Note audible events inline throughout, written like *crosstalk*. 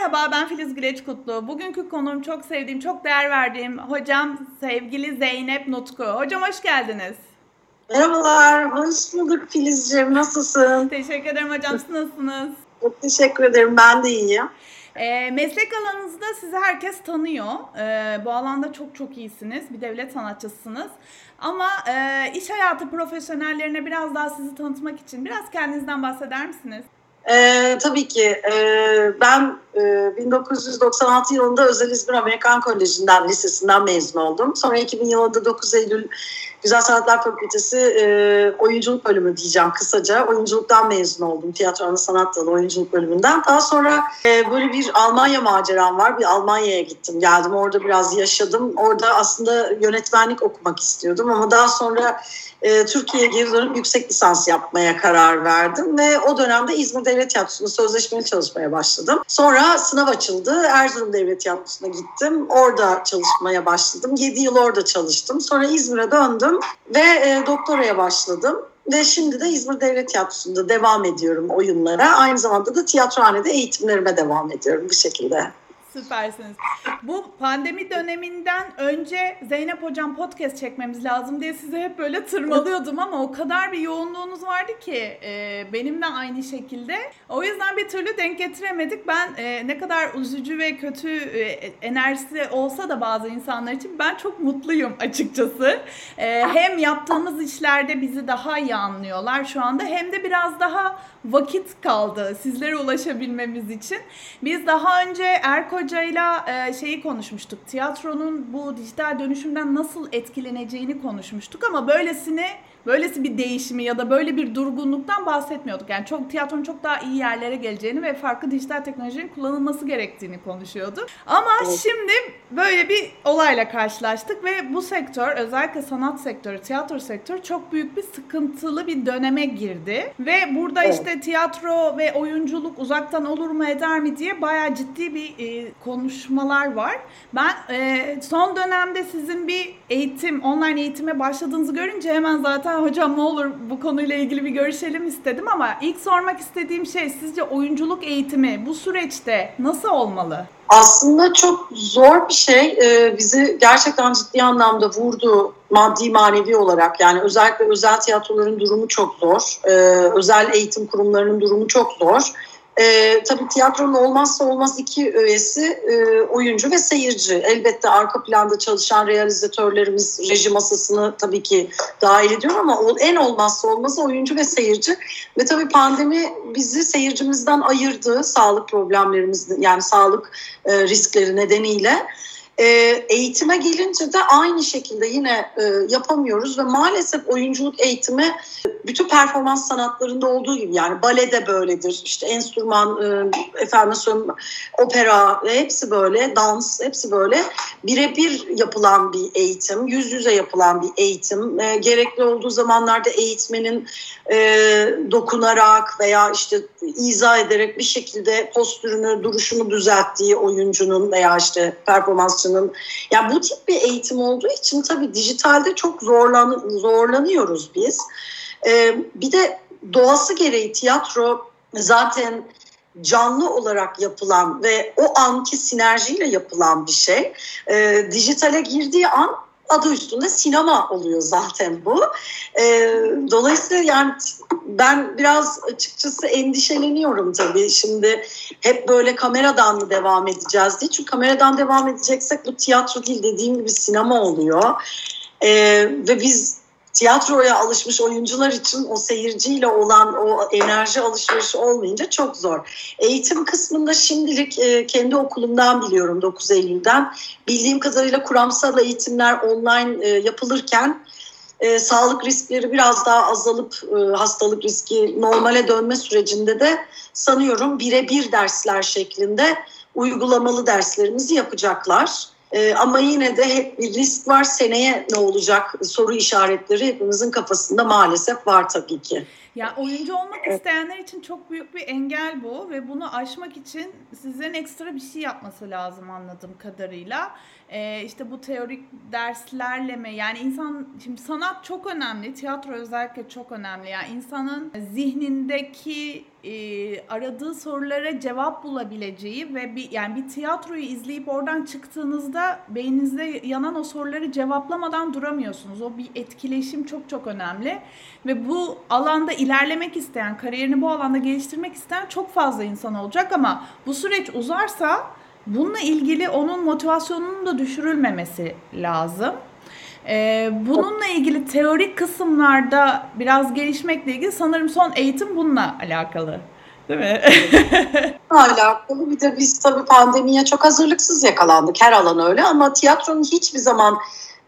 Merhaba ben Filiz Güleç Kutlu. Bugünkü konuğum çok sevdiğim, çok değer verdiğim hocam sevgili Zeynep Nutku. Hocam hoş geldiniz. Merhabalar, hoş bulduk Filizciğim. Nasılsın? Teşekkür ederim hocam. Siz nasılsınız? Çok teşekkür ederim. Ben de iyiyim. E, meslek alanınızda sizi herkes tanıyor. E, bu alanda çok çok iyisiniz. Bir devlet sanatçısınız. Ama e, iş hayatı profesyonellerine biraz daha sizi tanıtmak için biraz kendinizden bahseder misiniz? Ee, tabii ki. Ee, ben e, 1996 yılında Özel İzmir Amerikan Koleji'nden, lisesinden mezun oldum. Sonra 2000 yılında 9 Eylül Güzel Sanatlar Fakültesi e, oyunculuk bölümü diyeceğim kısaca. Oyunculuktan mezun oldum. Tiyatro ana sanat dalı oyunculuk bölümünden. Daha sonra e, böyle bir Almanya maceram var. Bir Almanya'ya gittim geldim. Orada biraz yaşadım. Orada aslında yönetmenlik okumak istiyordum ama daha sonra e, Türkiye'ye geri dönüp yüksek lisans yapmaya karar verdim ve o dönemde İzmir Devlet Tiyatrosu'nda sözleşmeli çalışmaya başladım. Sonra sınav açıldı. Erzurum Devlet Tiyatrosu'na gittim. Orada çalışmaya başladım. 7 yıl orada çalıştım. Sonra İzmir'e döndüm ve e, doktoraya başladım. Ve şimdi de İzmir Devlet Tiyatrosu'nda devam ediyorum oyunlara. Aynı zamanda da tiyatrohanede eğitimlerime devam ediyorum bu şekilde. Süpersiniz. Bu pandemi döneminden önce Zeynep Hocam podcast çekmemiz lazım diye size hep böyle tırmalıyordum ama o kadar bir yoğunluğunuz vardı ki e, benim de aynı şekilde. O yüzden bir türlü denk getiremedik. Ben e, ne kadar üzücü ve kötü e, enerjisi olsa da bazı insanlar için ben çok mutluyum açıkçası. E, hem yaptığımız işlerde bizi daha iyi anlıyorlar şu anda hem de biraz daha vakit kaldı sizlere ulaşabilmemiz için. Biz daha önce Erko Hoca'yla e, şeyi konuşmuştuk. Tiyatronun bu dijital dönüşümden nasıl etkileneceğini konuşmuştuk ama böylesini böylesi bir değişimi ya da böyle bir durgunluktan bahsetmiyorduk. Yani çok tiyatronun çok daha iyi yerlere geleceğini ve farklı dijital teknolojinin kullanılması gerektiğini konuşuyorduk. Ama evet. şimdi böyle bir olayla karşılaştık ve bu sektör özellikle sanat sektörü, tiyatro sektörü çok büyük bir sıkıntılı bir döneme girdi. Ve burada evet. işte tiyatro ve oyunculuk uzaktan olur mu eder mi diye bayağı ciddi bir e, konuşmalar var. Ben e, son dönemde sizin bir eğitim, online eğitime başladığınızı görünce hemen zaten zaten hocam ne olur bu konuyla ilgili bir görüşelim istedim ama ilk sormak istediğim şey sizce oyunculuk eğitimi bu süreçte nasıl olmalı? Aslında çok zor bir şey. Ee, bizi gerçekten ciddi anlamda vurdu maddi manevi olarak. Yani özellikle özel tiyatroların durumu çok zor. Ee, özel eğitim kurumlarının durumu çok zor. E, tabii tiyatronun olmazsa olmaz iki öğesi e, oyuncu ve seyirci. Elbette arka planda çalışan realizatörlerimiz reji masasını tabii ki dahil ediyor ama en olmazsa olmazı oyuncu ve seyirci. Ve tabii pandemi bizi seyircimizden ayırdı sağlık problemlerimiz yani sağlık e, riskleri nedeniyle. E, eğitime gelince de aynı şekilde yine e, yapamıyoruz ve maalesef oyunculuk eğitimi bütün performans sanatlarında olduğu gibi yani balede böyledir işte enstrüman e, efendim söyleyeyim opera hepsi böyle dans hepsi böyle. Birebir yapılan bir eğitim yüz yüze yapılan bir eğitim. E, gerekli olduğu zamanlarda eğitmenin e, dokunarak veya işte izah ederek bir şekilde postürünü duruşunu düzelttiği oyuncunun veya işte performansçının. Yani bu tip bir eğitim olduğu için tabii dijitalde çok zorlan zorlanıyoruz biz. E, bir de doğası gereği tiyatro zaten canlı olarak yapılan ve o anki sinerjiyle yapılan bir şey. E, dijitale girdiği an adı üstünde sinema oluyor zaten bu. E, dolayısıyla yani ben biraz açıkçası endişeleniyorum tabii. Şimdi hep böyle kameradan mı devam edeceğiz diye. Çünkü kameradan devam edeceksek bu tiyatro değil dediğim gibi sinema oluyor. E, ve biz tiyatroya alışmış oyuncular için o seyirciyle olan o enerji alışverişi olmayınca çok zor. Eğitim kısmında şimdilik e, kendi okulumdan biliyorum 9 Eylül'den. Bildiğim kadarıyla kuramsal eğitimler online e, yapılırken e, sağlık riskleri biraz daha azalıp e, hastalık riski normale dönme sürecinde de sanıyorum birebir dersler şeklinde uygulamalı derslerimizi yapacaklar. E, ama yine de hep bir risk var. Seneye ne olacak soru işaretleri hepimizin kafasında maalesef var tabii ki. Ya oyuncu olmak isteyenler için çok büyük bir engel bu ve bunu aşmak için sizlerin ekstra bir şey yapması lazım anladığım kadarıyla. Ee, işte bu teorik derslerle mi yani insan şimdi sanat çok önemli, tiyatro özellikle çok önemli. Yani insanın zihnindeki e, aradığı sorulara cevap bulabileceği ve bir yani bir tiyatroyu izleyip oradan çıktığınızda beyninizde yanan o soruları cevaplamadan duramıyorsunuz. O bir etkileşim çok çok önemli ve bu alanda ilerlemek isteyen, kariyerini bu alanda geliştirmek isteyen çok fazla insan olacak ama bu süreç uzarsa bununla ilgili onun motivasyonunun da düşürülmemesi lazım. Ee, bununla ilgili teorik kısımlarda biraz gelişmekle ilgili sanırım son eğitim bununla alakalı. Değil mi? *laughs* alakalı. Bir de biz tabii pandemiye çok hazırlıksız yakalandık. Her alan öyle ama tiyatronun hiçbir zaman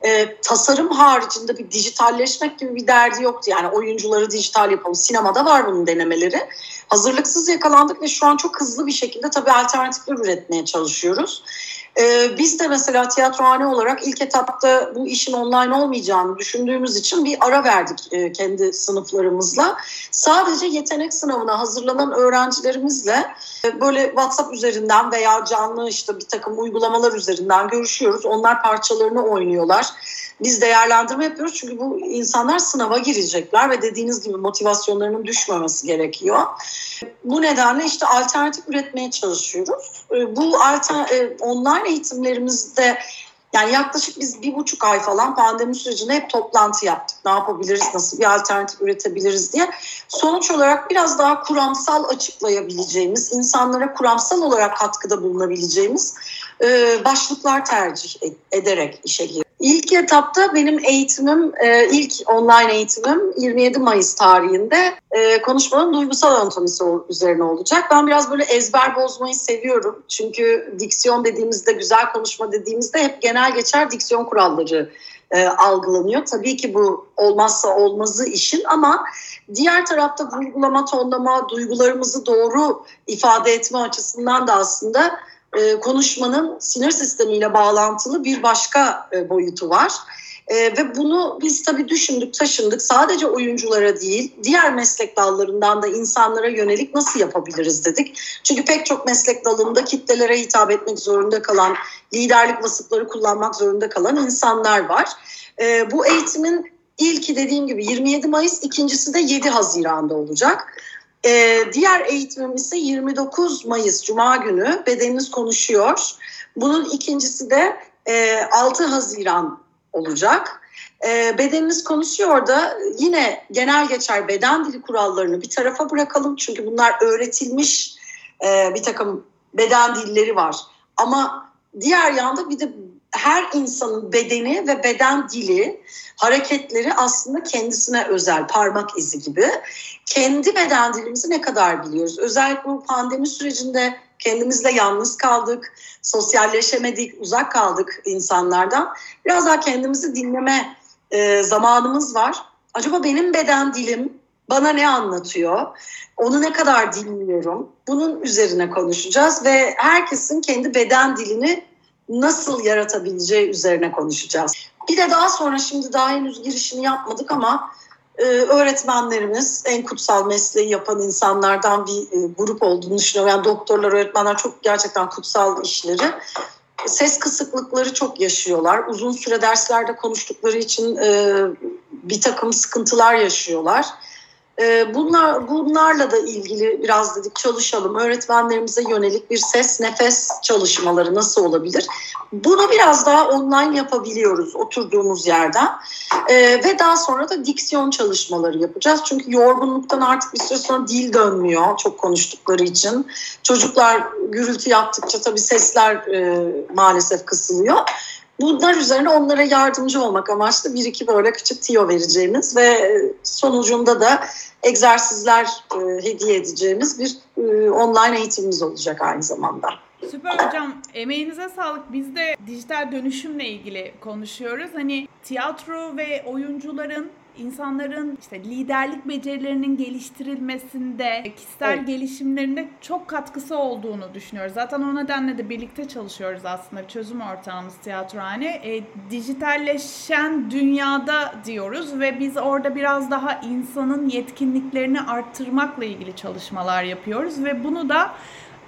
e, tasarım haricinde bir dijitalleşmek gibi bir derdi yoktu. Yani oyuncuları dijital yapalım. Sinemada var bunun denemeleri. Hazırlıksız yakalandık ve şu an çok hızlı bir şekilde tabii alternatifler üretmeye çalışıyoruz. Ee, biz de mesela tiyatrohane olarak ilk etapta bu işin online olmayacağını düşündüğümüz için bir ara verdik e, kendi sınıflarımızla. Sadece yetenek sınavına hazırlanan öğrencilerimizle e, böyle WhatsApp üzerinden veya canlı işte bir takım uygulamalar üzerinden görüşüyoruz. Onlar parçalarını oynuyorlar. Biz değerlendirme yapıyoruz çünkü bu insanlar sınava girecekler ve dediğiniz gibi motivasyonlarının düşmemesi gerekiyor. Bu nedenle işte alternatif üretmeye çalışıyoruz. E, bu alter, online eğitimlerimizde yani yaklaşık biz bir buçuk ay falan pandemi sürecinde hep toplantı yaptık. Ne yapabiliriz, nasıl bir alternatif üretebiliriz diye. Sonuç olarak biraz daha kuramsal açıklayabileceğimiz, insanlara kuramsal olarak katkıda bulunabileceğimiz başlıklar tercih ederek işe girdik. İlk etapta benim eğitimim, e, ilk online eğitimim 27 Mayıs tarihinde e, konuşmanın duygusal anatomisi üzerine olacak. Ben biraz böyle ezber bozmayı seviyorum. Çünkü diksiyon dediğimizde, güzel konuşma dediğimizde hep genel geçer diksiyon kuralları e, algılanıyor. Tabii ki bu olmazsa olmazı işin ama diğer tarafta vurgulama, tonlama, duygularımızı doğru ifade etme açısından da aslında e, konuşmanın sinir sistemiyle bağlantılı bir başka e, boyutu var. E, ve bunu biz tabii düşündük, taşındık. Sadece oyunculara değil, diğer meslek dallarından da insanlara yönelik nasıl yapabiliriz dedik. Çünkü pek çok meslek dalında kitlelere hitap etmek zorunda kalan, liderlik vasıfları kullanmak zorunda kalan insanlar var. E, bu eğitimin ilki dediğim gibi 27 Mayıs, ikincisi de 7 Haziran'da olacak. Ee, diğer eğitimim ise 29 Mayıs Cuma günü Bedeniniz Konuşuyor. Bunun ikincisi de e, 6 Haziran olacak. E, bedeniniz konuşuyor da yine genel geçer beden dili kurallarını bir tarafa bırakalım. Çünkü bunlar öğretilmiş e, bir takım beden dilleri var. Ama diğer yanda bir de her insanın bedeni ve beden dili hareketleri aslında kendisine özel parmak izi gibi. Kendi beden dilimizi ne kadar biliyoruz? Özellikle bu pandemi sürecinde kendimizle yalnız kaldık, sosyalleşemedik, uzak kaldık insanlardan. Biraz daha kendimizi dinleme e, zamanımız var. Acaba benim beden dilim bana ne anlatıyor? Onu ne kadar dinliyorum? Bunun üzerine konuşacağız ve herkesin kendi beden dilini nasıl yaratabileceği üzerine konuşacağız. Bir de daha sonra şimdi daha henüz girişini yapmadık ama e, öğretmenlerimiz en kutsal mesleği yapan insanlardan bir e, grup olduğunu düşünüyorum. Yani doktorlar, öğretmenler çok gerçekten kutsal işleri. Ses kısıklıkları çok yaşıyorlar. Uzun süre derslerde konuştukları için e, bir takım sıkıntılar yaşıyorlar. Ee, bunlar bunlarla da ilgili biraz dedik çalışalım. Öğretmenlerimize yönelik bir ses nefes çalışmaları nasıl olabilir? Bunu biraz daha online yapabiliyoruz oturduğumuz yerden. Ee, ve daha sonra da diksiyon çalışmaları yapacağız. Çünkü yorgunluktan artık bir süre sonra dil dönmüyor çok konuştukları için. Çocuklar gürültü yaptıkça tabii sesler e, maalesef kısılıyor. Bunlar üzerine onlara yardımcı olmak amaçlı bir iki böyle küçük tiyo vereceğimiz ve sonucunda da egzersizler e, hediye edeceğimiz bir e, online eğitimimiz olacak aynı zamanda. Süper hocam. Emeğinize sağlık. Biz de dijital dönüşümle ilgili konuşuyoruz. Hani tiyatro ve oyuncuların insanların işte liderlik becerilerinin geliştirilmesinde, kişisel evet. gelişimlerinde çok katkısı olduğunu düşünüyoruz. Zaten o nedenle de birlikte çalışıyoruz aslında. Çözüm ortağımız tiyatrohane. E, dijitalleşen dünyada diyoruz ve biz orada biraz daha insanın yetkinliklerini arttırmakla ilgili çalışmalar yapıyoruz ve bunu da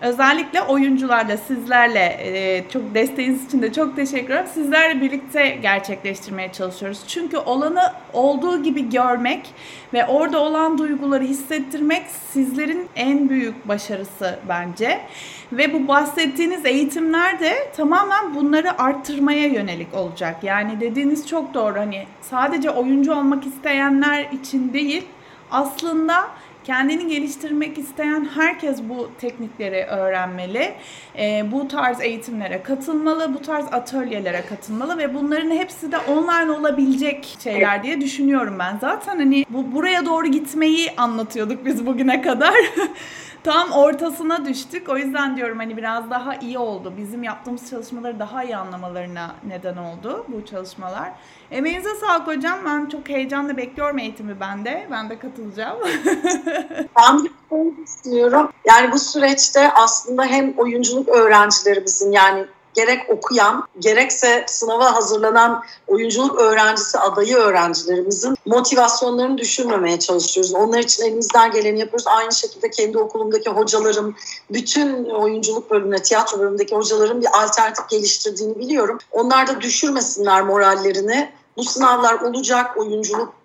özellikle oyuncularla, sizlerle e, çok desteğiniz için de çok teşekkür ederim. Sizlerle birlikte gerçekleştirmeye çalışıyoruz. Çünkü olanı olduğu gibi görmek ve orada olan duyguları hissettirmek sizlerin en büyük başarısı bence. Ve bu bahsettiğiniz eğitimler de tamamen bunları arttırmaya yönelik olacak. Yani dediğiniz çok doğru. Hani sadece oyuncu olmak isteyenler için değil, aslında kendini geliştirmek isteyen herkes bu teknikleri öğrenmeli. E, bu tarz eğitimlere katılmalı, bu tarz atölyelere katılmalı ve bunların hepsi de online olabilecek şeyler diye düşünüyorum ben. Zaten hani bu buraya doğru gitmeyi anlatıyorduk biz bugüne kadar. *laughs* Tam ortasına düştük. O yüzden diyorum hani biraz daha iyi oldu. Bizim yaptığımız çalışmaları daha iyi anlamalarına neden oldu bu çalışmalar. Emeğinize sağlık hocam. Ben çok heyecanla bekliyorum eğitimi ben de. Ben de katılacağım. *laughs* ben düşünüyorum. Yani bu süreçte aslında hem oyunculuk öğrencilerimizin yani gerek okuyan gerekse sınava hazırlanan oyunculuk öğrencisi adayı öğrencilerimizin motivasyonlarını düşürmemeye çalışıyoruz. Onlar için elimizden geleni yapıyoruz. Aynı şekilde kendi okulumdaki hocalarım, bütün oyunculuk bölümüne, tiyatro bölümündeki hocaların bir alternatif geliştirdiğini biliyorum. Onlar da düşürmesinler morallerini. Bu sınavlar olacak, oyunculuk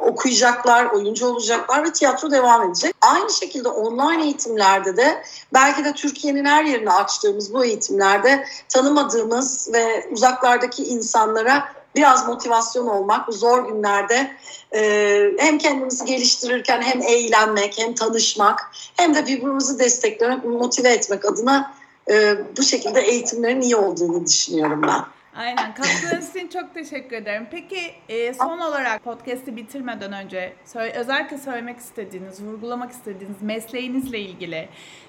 okuyacaklar, oyuncu olacaklar ve tiyatro devam edecek. Aynı şekilde online eğitimlerde de belki de Türkiye'nin her yerine açtığımız bu eğitimlerde tanımadığımız ve uzaklardaki insanlara biraz motivasyon olmak zor günlerde e, hem kendimizi geliştirirken hem eğlenmek hem tanışmak hem de birbirimizi desteklemek, motive etmek adına e, bu şekilde eğitimlerin iyi olduğunu düşünüyorum ben. Aynen. Katkılarınız için çok teşekkür ederim. Peki e, son olarak podcast'i bitirmeden önce söyle, özellikle söylemek istediğiniz, vurgulamak istediğiniz mesleğinizle ilgili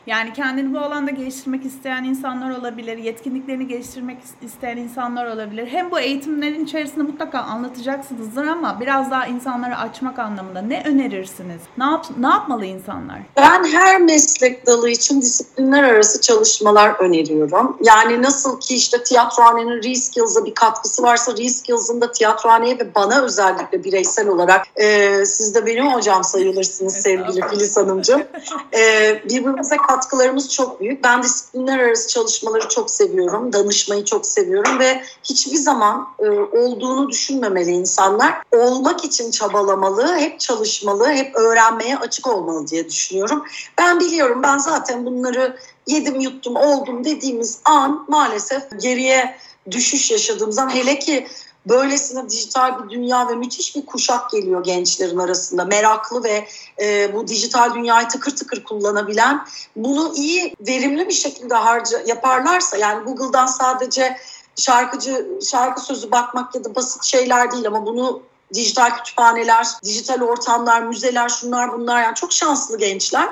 yani kendini bu alanda geliştirmek isteyen insanlar olabilir, yetkinliklerini geliştirmek isteyen insanlar olabilir. Hem bu eğitimlerin içerisinde mutlaka anlatacaksınızdır ama biraz daha insanları açmak anlamında ne önerirsiniz? Ne, yap, ne yapmalı insanlar? Ben her meslek dalı için disiplinler arası çalışmalar öneriyorum. Yani nasıl ki işte tiyatrohanenin Reskills'a bir katkısı varsa Reskills'ın da tiyatrohaneye ve bana özellikle bireysel olarak e, siz de benim hocam sayılırsınız sevgili Filiz Hanımcığım. *laughs* E, birbirimize katkılarımız çok büyük. Ben disiplinler arası çalışmaları çok seviyorum. Danışmayı çok seviyorum ve hiçbir zaman e, olduğunu düşünmemeli insanlar. Olmak için çabalamalı, hep çalışmalı, hep öğrenmeye açık olmalı diye düşünüyorum. Ben biliyorum ben zaten bunları yedim yuttum oldum dediğimiz an maalesef geriye düşüş yaşadığımızdan hele ki böylesine dijital bir dünya ve müthiş bir kuşak geliyor gençlerin arasında. Meraklı ve e, bu dijital dünyayı tıkır tıkır kullanabilen, bunu iyi, verimli bir şekilde harca yaparlarsa yani Google'dan sadece şarkıcı şarkı sözü bakmak ya da basit şeyler değil ama bunu dijital kütüphaneler, dijital ortamlar, müzeler, şunlar bunlar yani çok şanslı gençler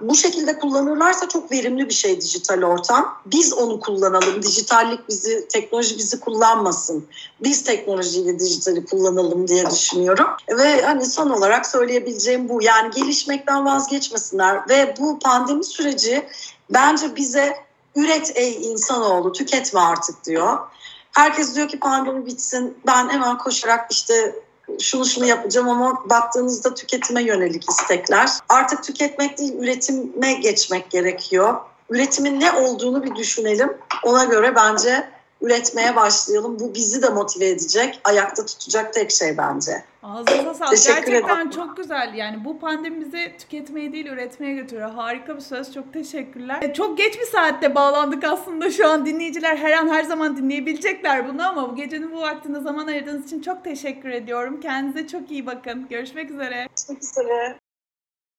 bu şekilde kullanırlarsa çok verimli bir şey dijital ortam. Biz onu kullanalım. Dijitallik bizi, teknoloji bizi kullanmasın. Biz teknolojiyi dijitali kullanalım diye düşünüyorum. Ve hani son olarak söyleyebileceğim bu. Yani gelişmekten vazgeçmesinler ve bu pandemi süreci bence bize üret ey insanoğlu tüketme artık diyor. Herkes diyor ki pandemi bitsin ben hemen koşarak işte şunu şunu yapacağım ama baktığınızda tüketime yönelik istekler. Artık tüketmek değil üretime geçmek gerekiyor. Üretimin ne olduğunu bir düşünelim. Ona göre bence üretmeye başlayalım. Bu bizi de motive edecek, ayakta tutacak tek şey bence. Ağzınıza sağlık. Gerçekten ederim. çok güzel. Yani bu pandemi bizi tüketmeye değil üretmeye götürüyor. Harika bir söz. Çok teşekkürler. E, çok geç bir saatte bağlandık aslında şu an. Dinleyiciler her an her zaman dinleyebilecekler bunu ama bu gecenin bu vaktinde zaman ayırdığınız için çok teşekkür ediyorum. Kendinize çok iyi bakın. Görüşmek üzere. Görüşmek üzere.